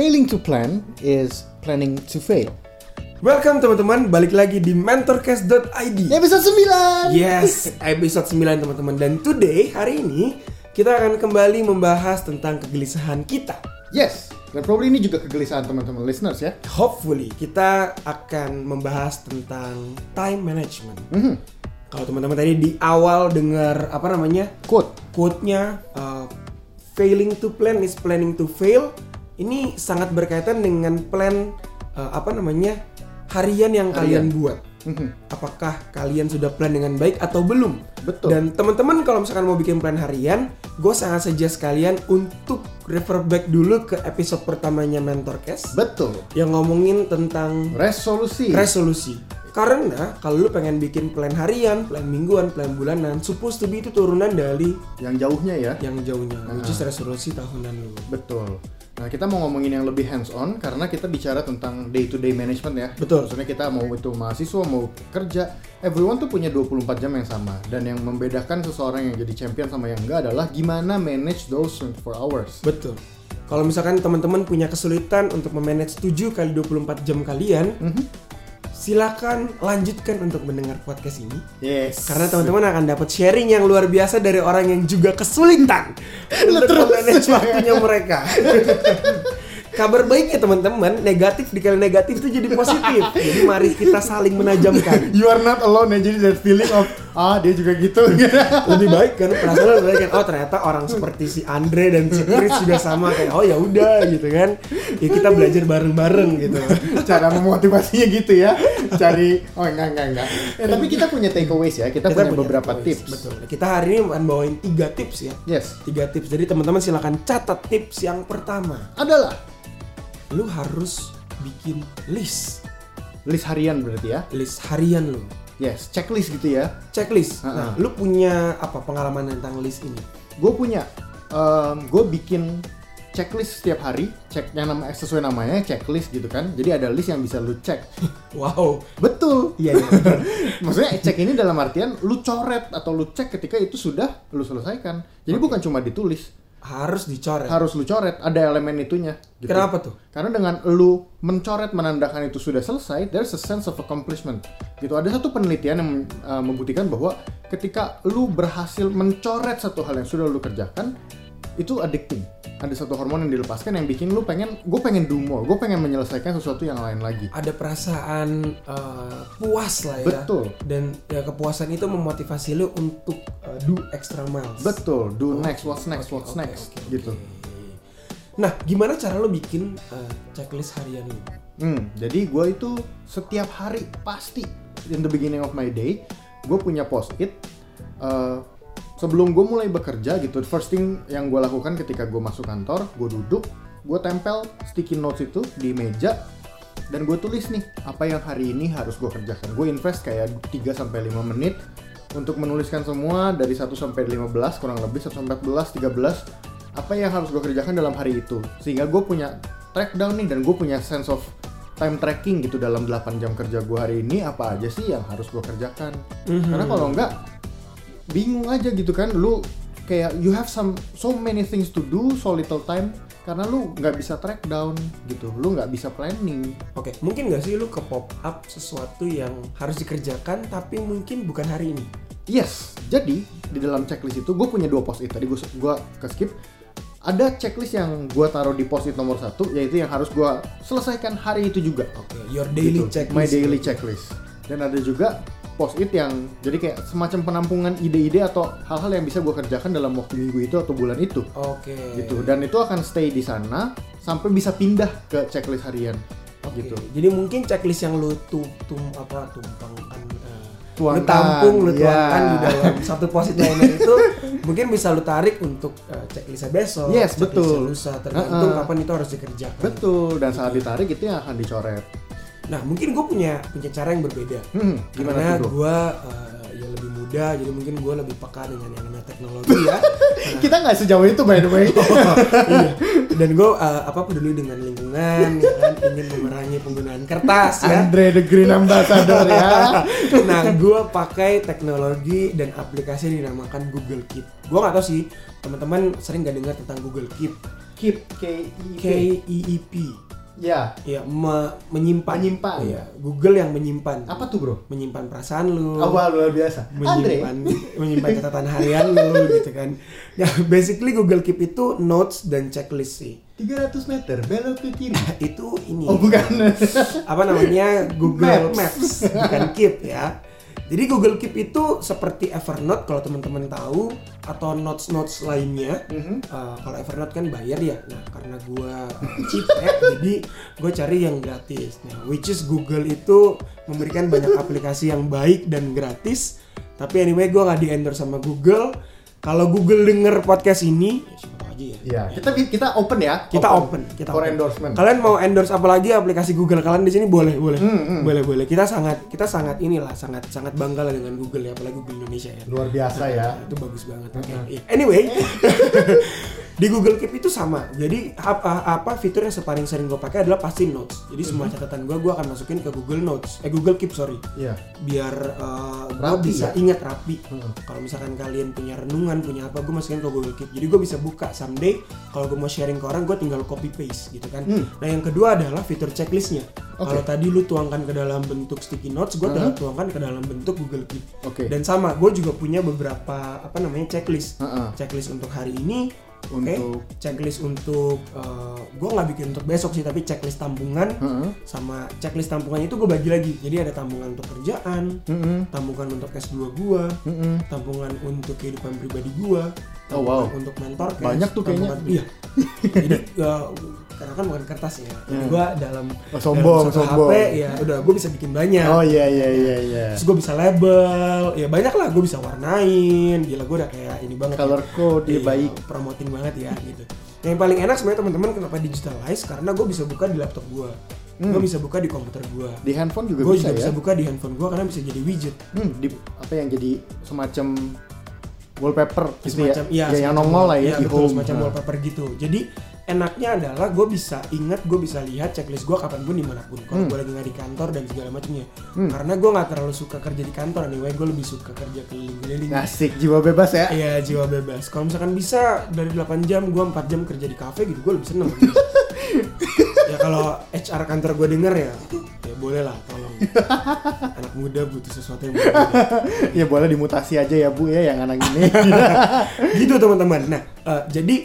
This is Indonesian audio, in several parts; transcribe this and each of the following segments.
Failing to plan is planning to fail. Welcome teman-teman, balik lagi di mentorcast.id Episode 9. Yes, episode 9 teman-teman Dan today, hari ini Kita akan kembali membahas tentang kegelisahan kita Yes. Dan probably ini juga kegelisahan teman-teman listeners ya. Hopefully, kita akan membahas tentang time management Mhm. Kalau teman-teman tadi di awal dengar apa namanya Quote. quote-nya uh, failing to plan is planning to fail ini sangat berkaitan dengan plan uh, apa namanya harian yang kalian buat Mhm. apakah kalian sudah plan dengan baik atau belum Betul. dan teman-teman kalau misalkan mau bikin plan harian gue sangat suggest kalian untuk refer back dulu ke episode pertamanya Mentorcast Betul. yang ngomongin tentang Resolusi. resolusi. Karena kalau lu pengen bikin plan harian, plan mingguan, plan bulanan, supposed to be itu turunan dari yang jauhnya ya. yang jauhnya, which is resolusi tahunan lu. Betul. Nah, kita mau ngomongin yang lebih hands on karena kita bicara tentang day to day management ya. Betul. Maksudnya kita mau itu mahasiswa, mau kerja, everyone tuh punya 24 jam yang sama dan yang membedakan seseorang yang jadi champion sama yang enggak adalah gimana manage those 24 hours. Betul. Kalau misalkan teman-teman punya kesulitan untuk memanage 7 kali 24 jam kalian, Mhm. Silakan lanjutkan untuk mendengar podcast ini. Yes. Karena teman-teman akan dapat sharing yang luar biasa dari orang yang juga kesulitan untuk memanage waktunya mereka. Kabar baiknya teman-teman, negatif dikali negatif itu jadi positif. Jadi mari kita saling menajamkan. you are not alone ya jadi that feeling of ah dia juga gitu Lebih baik kan perasaan lebih baik kan oh ternyata orang seperti si Andre dan si Chris juga sama kayak oh ya udah gitu kan. Ya kita belajar bareng-bareng gitu. cara memotivasinya gitu ya cari oh enggak enggak enggak Eh, tapi kita punya takeaways ya kita, punya, beberapa takeaways, tips Betul. Kita hari ini akan bawain tiga tips ya. yes Tiga tips. Jadi teman-teman silakan catat tips yang pertama. adalah lu harus bikin list list harian berarti ya list harian lu yes checklist gitu ya. Checklist. Ha-ha. nah lu punya apa pengalaman tentang list ini? Gue punya. Gue bikin checklist setiap hari cek yang nama sesuai namanya checklist gitu kan. Jadi ada list yang bisa lu cek. Wow. Betul. Iya iya maksudnya cek ini dalam artian lu coret atau lu cek ketika itu sudah lu selesaikan. Jadi bukan cuma ditulis harus dicoret harus lu coret ada elemen itunya gitu. kenapa tuh Karena dengan lu mencoret menandakan itu sudah selesai, there's a sense of accomplishment. Gitu. Ada satu penelitian yang uh, membuktikan bahwa ketika lu berhasil mencoret satu hal yang sudah lu kerjakan, itu addicting. Ada satu hormon yang dilepaskan yang bikin lu pengen, gue pengen do more, gue pengen menyelesaikan sesuatu yang lain lagi. ada perasaan eh, puas lah ya Betul. dan ya kepuasan itu memotivasi lu untuk eh, do extra miles Betul, do next, what's next, Oke, what's oke, next, oke, gitu. oke. nah gimana cara lu bikin eh, checklist harian lu Hmm, jadi gue itu setiap hari pasti in the beginning of my day gue punya post it. Sebelum gue mulai bekerja gitu, first thing yang gue lakukan ketika gue masuk kantor, gue duduk, gue tempel sticky notes itu di meja dan gue tulis nih apa yang hari ini harus gue kerjakan. Gue invest kayak 3 sampai 5 menit untuk menuliskan semua dari 1 sampai 15 kurang lebih 1 sampai 14, 13 apa yang harus gue kerjakan dalam hari itu. Sehingga gue punya track down nih dan gue punya sense of time tracking gitu dalam 8 jam kerja gue hari ini apa aja sih yang harus gue kerjakan. Karena kalau enggak bingung aja gitu kan. Lu kayak you have some so many things to do so little time karena lu nggak bisa track down gitu. Lu nggak bisa planning. Oke, mungkin nggak sih lu ke pop up sesuatu yang harus dikerjakan tapi mungkin bukan hari ini? yes jadi di dalam checklist itu gue punya dua post it tadi gue gua ke skip. Ada checklist yang gue taruh di post it nomor satu yaitu yang harus gue selesaikan hari itu juga. Oke, your daily Gitu, checklist. my daily checklist. Dan ada juga post it yang jadi kayak semacam penampungan ide-ide atau hal-hal yang bisa gue kerjakan dalam waktu minggu itu atau bulan itu Oke. gitu dan itu akan stay di sana sampai bisa pindah ke checklist harian Oke. gitu Jadi mungkin checklist yang lu tum, tum apa tumpangkan eh, lu Tuangkan, tampung, lu ya. tuangkan di dalam satu posit liner itu mungkin bisa lu tarik untuk eh, checklistnya besok. Yes, betul. Lusa tergantung Uh-uh. kapan itu harus dikerjakan. betul dan saat ditarik itu yang akan dicoret Nah, mungkin gue punya punya cara yang berbeda. hmm, gimana tuh bro gue ya lebih muda, jadi mungkin gue lebih peka dengan yang namanya teknologi ya. kita nggak sejauh itu by the way iya. Dan gue apa peduli dengan lingkungan, ya kan ingin memerangi penggunaan kertas ya. Andre the Green Ambassador ya nah, gue pakai teknologi dan aplikasi yang dinamakan Google Keep. Gue nggak tahu sih teman-teman sering gak dengar tentang Google Keep. Keep K I K E E P. Ya. Ya, me- menyimpan. Menyimpan. Iya, Google yang menyimpan. Apa tuh bro? Menyimpan perasaan lu. Oh, wah, luar biasa. Andre. menyimpan menyimpan catatan harian lu gitu kan. Ya basically Google Keep itu notes dan checklist sih. 300 meter belok ke kiri. Itu ini Oh bukan. apa namanya Google Maps. Maps, bukan Keep ya. Jadi Google Keep itu seperti Evernote kalau teman-teman tahu atau notes-notes lainnya. Mhm. Uh, kalau Evernote kan bayar ya. Nah, karena gua cheap ya, jadi gue cari yang gratis. Nah, which is Google itu memberikan banyak aplikasi yang baik dan gratis. Tapi anyway, gue nggak di endorse sama Google. Kalau Google denger podcast ini, ya aja ya. Iya, kita kita open ya. Kita open, kita for open. endorsement. Kalian mau endorse apa lagi aplikasi Google kalian di sini boleh, boleh. Hmm, hmm. Boleh, boleh. Kita sangat kita sangat inilah, sangat sangat bangga lah dengan Google ya, apalagi Google Indonesia ya. Luar biasa ya. Itu bagus banget. Oke. iya. Anyway, di Google Keep itu sama. Jadi apa apa fitur yang paling sering gue pakai adalah pasti Notes. Jadi semua Mhm. catatan gue gue akan masukin ke Google Notes. Eh Google Keep sorry. Iya. Biar gue Rapi bisa ya? ingat rapi. Hmm. Kalau misalkan kalian punya renungan, punya apa, gue masukin ke Google Keep. Jadi gue bisa buka someday. Kalau gue mau sharing ke orang, gue tinggal copy paste gitu kan. Hmm. Nah yang kedua adalah fitur checklistnya. Oke. Kalau tadi lu tuangkan ke dalam bentuk sticky notes, gue Uh-huh. tuangkan ke dalam bentuk Google Keep. Oke. Dan sama, gue juga punya beberapa apa namanya checklist. Heeh. Checklist untuk hari ini, Untuk- Checklist untuk, gue nggak bikin untuk besok sih, tapi checklist tampungan Heeh. sama checklist tampungannya itu gue bagi lagi. Jadi ada tampungan untuk kerjaan, Heeh. tampungan untuk S2 gua, Heeh. tampungan untuk kehidupan pribadi gua, Oh, tampungan wow. untuk mentor Banyak tuh kayaknya. tampungan- Iya. Jadi uh, karena kan bukan kertas ya. Jadi Hmm. gua dalam Oh, sombong, dalam sombong. HP ya udah gua bisa bikin banyak. Oh iya iya iya iya. Terus gue bisa label, ya banyak lah gue bisa warnain, gila gue udah kayak ini banget. ya. Color code dia Iya, baik. promoting banget ya gitu. Yang paling enak sebenarnya teman-teman kenapa digitalize karena gue bisa buka di laptop gue, Hmm. gue bisa buka di komputer gue, Di handphone juga gue bisa juga ya. bisa buka di handphone gue karena bisa jadi widget. Hmm, di apa yang jadi semacam wallpaper gitu semacam ya. iya, yang semacam nongol lah ya iya, di betul, home. semacam Nah. wallpaper gitu jadi enaknya adalah gue bisa ingat gue bisa lihat checklist gue kapan pun di mana pun kalau Hmm. gue lagi nggak di kantor dan segala macamnya Hmm. karena gue nggak terlalu suka kerja di kantor anyway gue lebih suka kerja keliling-keliling Asik jiwa bebas ya. Iya jiwa bebas. Kalau misalkan bisa dari 8 jam, gue 4 jam kerja di kafe gitu, gue lebih seneng. ya kalau HR kantor gue denger ya, ya boleh lah tolong. Anak muda butuh sesuatu yang berbeda. ya boleh dimutasi aja ya Bu ya yang anak ini. gitu teman-teman. Nah, eh, jadi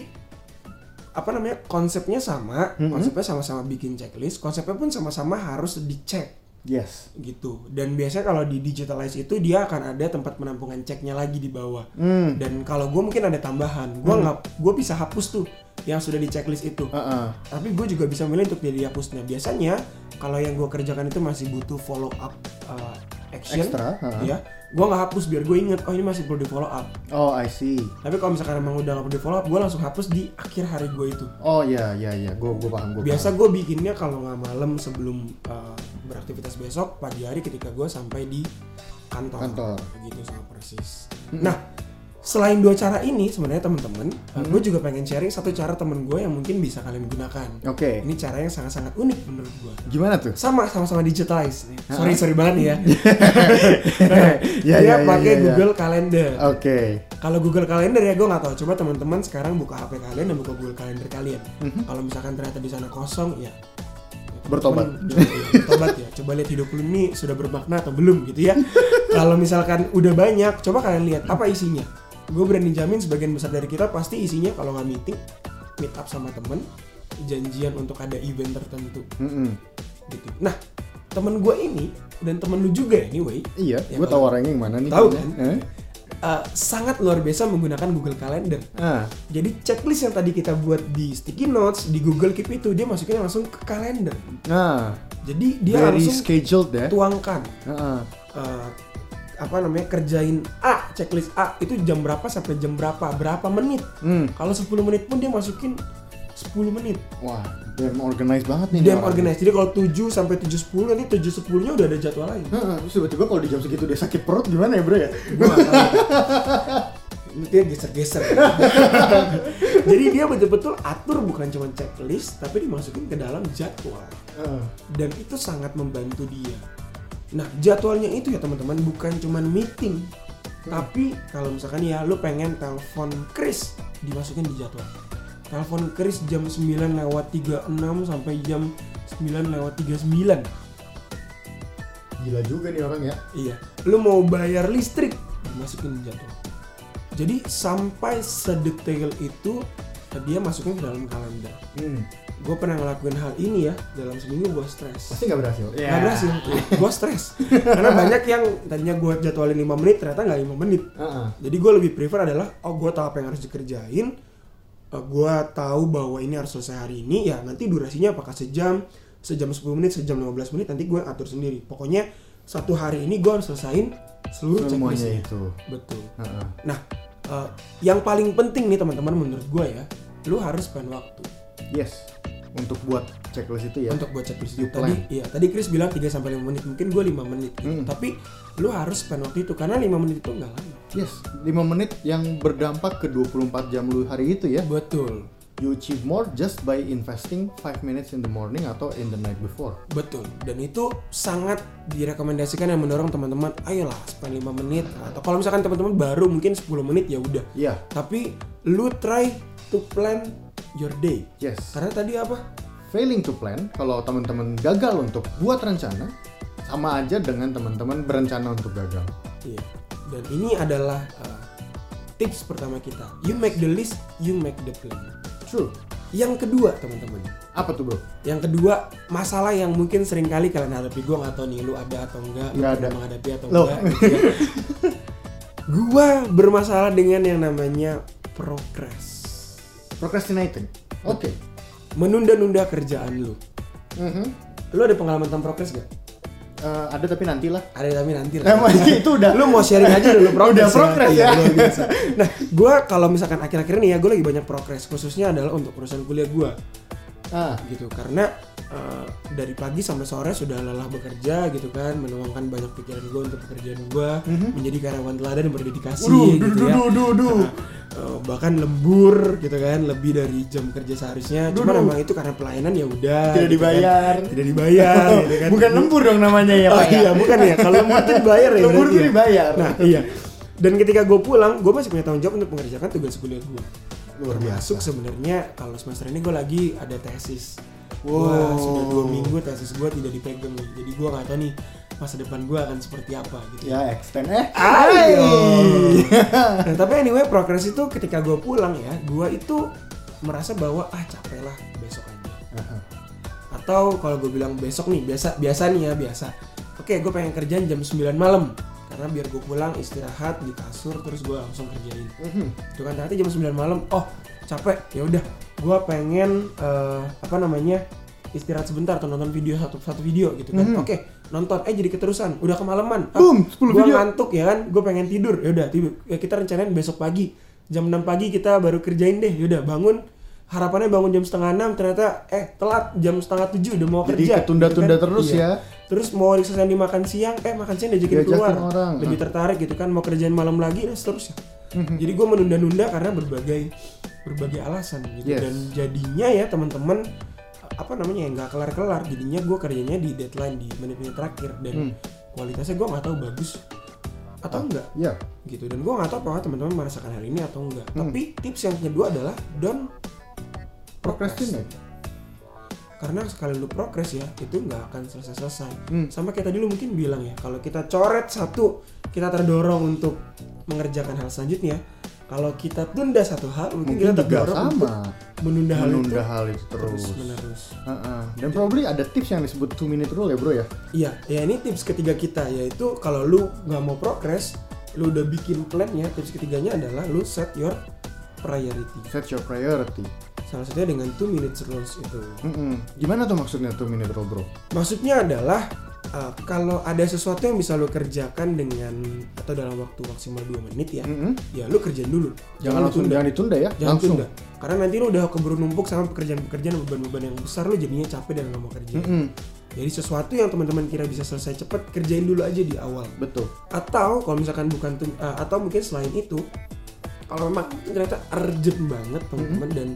apa namanya konsepnya sama, Mhm. konsepnya sama-sama bikin checklist, konsepnya pun sama-sama harus dicek yes. gitu. Dan biasanya kalau di digitalize itu dia akan ada tempat penampungan ceknya lagi di bawah. Hmm. Dan kalau gue mungkin ada tambahan, gue nggak, gue bisa hapus tuh yang sudah di checklist itu. Heeh. Tapi gue juga bisa milih untuk jadi hapusnya. Biasanya kalau yang gue kerjakan itu masih butuh follow up uh, action, Extra, ya, gue nggak hapus biar gue inget, oh ini masih perlu di follow up. Oh, I see. Tapi kalau misalkan emang udah nggak perlu di follow up, gue langsung hapus di akhir hari gue itu. Oh iya iya iya, gue gue paham gue. Biasa gue bikinnya kalau nggak malam sebelum uh, beraktivitas besok, pagi hari ketika gue sampai di kantor. Kantor. Begitu sama persis. Nah, selain dua cara ini sebenarnya teman-teman, uh, gue juga pengen sharing satu cara temen gue yang mungkin bisa kalian gunakan. Oke. Ini cara yang sangat-sangat unik menurut gue. Gimana tuh? Sama sama-sama digitalize. Sorry sorry banget ya. Ya, Dia ya, ya, pakai. Google Calendar. Oke. Kalau Google Calendar ya gue nggak tahu. Coba teman-teman sekarang buka HP kalian dan buka Google Calendar kalian. Kalau misalkan ternyata di sana kosong, ya Bertobat. coba- ya, bertobat ya. Coba lihat hidup lu ini sudah bermakna atau belum gitu ya. Kalau misalkan udah banyak, coba kalian lihat apa isinya. Gue berani jamin sebagian besar dari kita pasti isinya kalau nggak meeting, meet up sama temen, janjian untuk ada event tertentu Mm-mm. gitu. Nah, temen gue ini dan temen lu juga anyway, Iya, Ya, gue tahu orangnya yang mana nih. Tahu kan? Eh? uh, sangat luar biasa menggunakan Google Calendar. Ah, Jadi checklist yang tadi kita buat di sticky notes di Google Keep itu dia masukin langsung ke kalender. nah, Jadi dia very langsung scheduled ya. tuangkan Heeh. uh, apa namanya kerjain A checklist A itu jam berapa sampai jam berapa berapa menit. Hmm. Kalau 10 menit pun dia masukin 10 menit. Wah, damn organized banget nih. Dia nih orang. organize. Jadi kalau 7 sampai 7.10 nanti 7.10-nya udah ada jadwal lain. Heeh, terus tiba-tiba kalau di jam segitu dia sakit perut gimana ya bro ya? Ini dia geser-geser. Jadi dia betul-betul atur bukan cuma checklist, tapi dimasukin ke dalam jadwal. Dan itu sangat membantu dia. Nah, jadwalnya itu ya teman-teman bukan cuma meeting. Tapi kalau misalkan ya lu pengen telepon Chris dimasukin di jadwal. telepon Chris jam 9 lewat 36 sampai jam 9 lewat 39 Gila juga nih orang ya. Iya, lu mau bayar listrik masukin jadwal. Jadi sampai sedetail itu dia masukin ke dalam kalender. Hmm. Gue pernah ngelakuin hal ini ya dalam seminggu gue stres. Pasti nggak berhasil. Nggak berhasil, gue stres. Karena banyak yang tadinya gue jadwalin 5 menit ternyata nggak 5 menit. Heeh. Jadi gue lebih prefer adalah oh gue tahu apa yang harus dikerjain, Eh, gue tahu bahwa ini harus selesai hari ini ya nanti durasinya apakah sejam, sejam 10 menit, sejam 15 menit nanti gue atur sendiri. Pokoknya satu hari ini gue harus selesaiin seluruh Semuanya checklistnya. itu. Betul. Heeh. Nah, eh, yang paling penting nih teman-teman menurut gue ya, lu harus spend waktu Yes. Untuk buat checklist itu ya. untuk buat checklist itu. Tadi, iya, tadi Chris bilang 3 sampai 5 menit, mungkin gue 5 menit. gitu. Hmm. Tapi lu harus spend waktu itu karena 5 menit itu nggak lama. Yes, 5 menit yang berdampak ke 24 jam lu hari itu ya. Betul. You achieve more just by investing 5 minutes in the morning atau in the night before. Betul. Dan itu sangat direkomendasikan yang mendorong teman-teman, ayolah spend 5 menit atau kalau misalkan teman-teman baru mungkin 10 menit ya udah. Iya, Tapi lu try to plan your day. yes. Karena tadi apa? Failing to plan, kalau teman-teman gagal untuk buat rencana, sama aja dengan teman-teman berencana untuk gagal. Iya. Dan ini adalah uh, tips pertama kita. You make the list, you make the plan. True. Yang kedua, teman-teman. Apa tuh bro? Yang kedua, masalah yang mungkin sering kali kalian hadapi. Gue nggak tahu nih, lu ada atau enggak, lu ada. menghadapi atau Loh. enggak. gitu ya. Gua bermasalah dengan yang namanya progress. Procrastinating. Oke. Menunda-nunda kerjaan lu. Mhm. Lu ada pengalaman tentang progress gak? Eh, ada tapi nanti lah. Ada tapi nanti lah. Emang itu udah. lu mau sharing aja dulu progress Udah ya. Iya, luar biasa. Nah, gua kalau misalkan akhir-akhir ini ya gue lagi banyak progress khususnya adalah untuk urusan kuliah gua Ah, gitu karena eh, dari pagi sampai sore sudah lelah bekerja gitu kan menuangkan banyak pikiran gue untuk pekerjaan gue menjadi karyawan teladan yang berdedikasi Waduh, gitu duh, ya duh, duh, duh. Nah, eh, bahkan lembur gitu kan lebih dari jam kerja seharusnya Duh, cuma duh. memang itu karena pelayanan ya udah Tidak gitu kan. dibayar. tidak dibayar gitu kan Bukan lembur dong namanya ya oh Pak. ya? iya bukan ya kalau lembur itu dibayar ya Lembur tuh ya? dibayar. nah iya dan ketika gue pulang gue masih punya tanggung jawab untuk mengerjakan tugas kuliah gue Luar biasa. Masuk sebenarnya kalau semester ini gue lagi ada tesis. Wow. Wah, sudah dua minggu tesis gue tidak dipegang nih. Jadi gue nggak tahu nih masa depan gue akan seperti apa gitu. Ya extend eh. Ayo. Nah, tapi anyway progres itu ketika gue pulang ya, gue itu merasa bahwa ah capek lah besok aja. Aha. Atau kalau gue bilang besok nih biasa biasa nih ya biasa. Oke, gue pengen kerjaan jam 9 malam karena biar gue pulang istirahat di kasur terus gue langsung kerjain. Mhm. Itu kan ternyata jam 9 malam, oh capek, ya udah, gue pengen eh, apa namanya istirahat sebentar atau nonton video satu satu video gitu kan. Mhm. Oke, nonton, eh jadi keterusan, udah kemalaman. Boom, 10 gue video. ngantuk ya kan, gue pengen tidur, ya udah tidur. Ya kita rencanain besok pagi jam 6 pagi kita baru kerjain deh, ya udah bangun. Harapannya bangun jam setengah enam ternyata eh telat jam setengah tujuh udah mau Jadi kerja. ketunda-tunda gitu kan. terus Iya. ya. Terus mau selesai dimakan siang, eh makan siang diajakin keluar. orang. Lebih Ah. tertarik gitu kan, mau kerjain malam lagi dan seterusnya. Mhm. Jadi gue menunda-nunda karena berbagai berbagai alasan gitu Yes. dan jadinya ya teman-teman apa namanya ya nggak kelar-kelar jadinya gue kerjanya di deadline di menit-menit terakhir dan Hmm. kualitasnya gue nggak tahu bagus atau enggak Ya. gitu dan gue nggak tahu apakah teman-teman merasakan hal ini atau enggak Hmm. tapi tips yang kedua adalah don't Procrastinate. Karena sekali lu progres ya itu nggak akan selesai-selesai Hmm. sama kayak tadi lu mungkin bilang ya kalau kita coret satu kita terdorong untuk mengerjakan hal selanjutnya kalau kita tunda satu hal mungkin, Mungkin kita terdorong untuk sama. menunda hal Menunda itu hal itu terus. terus menerus Heeh. Dan probably ada tips yang disebut two minute rule ya bro ya. iya ya ini tips ketiga kita yaitu kalau lu nggak mau progres lu udah bikin plannya tips ketiganya adalah lu set your priority Set your priority. Salah satunya dengan two minutes rules itu Mm-mm. Gimana tuh maksudnya two minute rule bro? Maksudnya adalah uh, kalau ada sesuatu yang bisa lo kerjakan dengan atau dalam waktu maksimal 2 menit ya, Mm-mm. ya lo kerjain dulu. Jangan lu langsung tunda. jangan ditunda ya. Jangan langsung. tunda. Karena nanti lo udah keburu numpuk sama pekerjaan-pekerjaan beban-beban yang besar lo jadinya capek dan nggak mau kerja. Mm-mm. Jadi sesuatu yang teman-teman kira bisa selesai cepat kerjain dulu aja di awal. Betul. Atau kalau misalkan bukan uh, atau mungkin selain itu kalau memang ternyata urgent banget teman-teman dan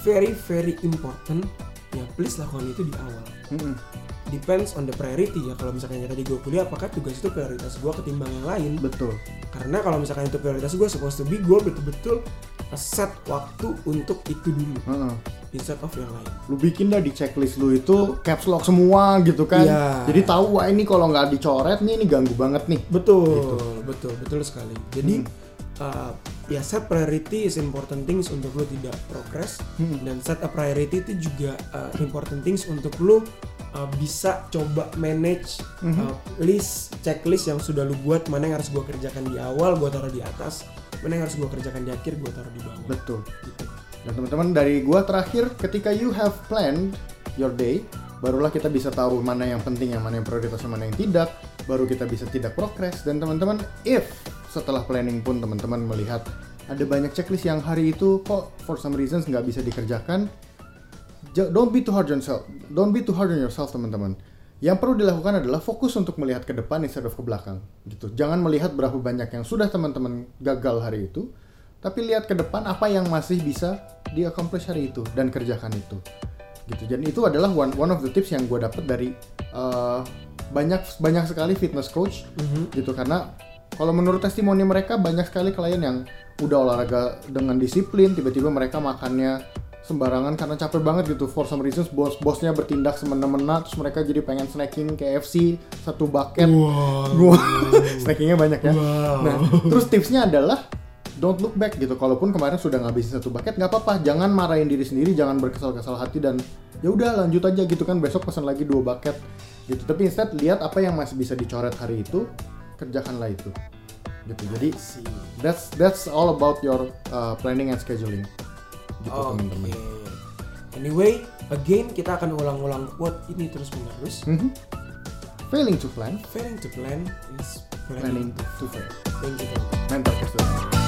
very very important ya please lakukan itu di awal. Mm-mm. depends on the priority ya kalau misalkan tadi gue kuliah apakah tugas itu prioritas gue ketimbang yang lain betul karena kalau misalkan itu prioritas gue supposed to be gue betul-betul set waktu untuk itu dulu Heeh. instead of yang lain lu bikin dah di checklist lu itu caps lock semua gitu kan Iya. jadi tahu wah ini kalau nggak dicoret nih ini ganggu banget nih betul betul betul sekali jadi Hmm. Uh, ya set priority is important things untuk lu tidak progress Hmm. dan set a priority itu juga uh, important things untuk lu uh, bisa coba manage Hmm. uh, list checklist yang sudah lu buat mana yang harus gua kerjakan di awal gua taruh di atas mana yang harus gua kerjakan di akhir gua taruh di bawah betul gitu. Dan teman-teman dari gua terakhir ketika you have planned your day, barulah kita bisa tahu mana yang penting, yang mana yang prioritas, yang mana yang tidak, baru kita bisa tidak progress. Dan teman-teman, if setelah planning pun teman-teman melihat ada banyak checklist yang hari itu kok for some reasons nggak bisa dikerjakan, ja- don't be too hard on yourself. Don't be too hard on yourself, teman-teman. Yang perlu dilakukan adalah fokus untuk melihat ke depan instead of ke belakang. Gitu. Jangan melihat berapa banyak yang sudah teman-teman gagal hari itu, tapi lihat ke depan apa yang masih bisa di-accomplish hari itu dan kerjakan itu. Gitu. Dan itu adalah one one of the tips yang gue dapat dari uh, banyak banyak sekali fitness coach gitu karena kalau menurut testimoni mereka banyak sekali klien yang udah olahraga dengan disiplin tiba-tiba mereka makannya sembarangan karena capek banget gitu. For some reasons bos bosnya bertindak semena-mena terus mereka jadi pengen snacking KFC satu bucket. Wah, snackingnya banyak ya. Wow. nah terus tipsnya adalah don't look back gitu. Kalaupun kemarin sudah ngabisin satu bucket nggak apa-apa. Jangan marahin diri sendiri jangan berkesal-kesal hati dan ya udah lanjut aja gitu kan. Besok pesan lagi dua bucket gitu. Tapi instead lihat apa yang masih bisa dicoret hari itu kerjakanlah itu gitu jadi that's that's all about your uh, planning and scheduling gitu Oke. teman-teman Anyway, again kita akan ulang-ulang quote ini terus menerus. Mhm. failing to plan Failing to plan is planning planning. to fail Thank you. kesehatan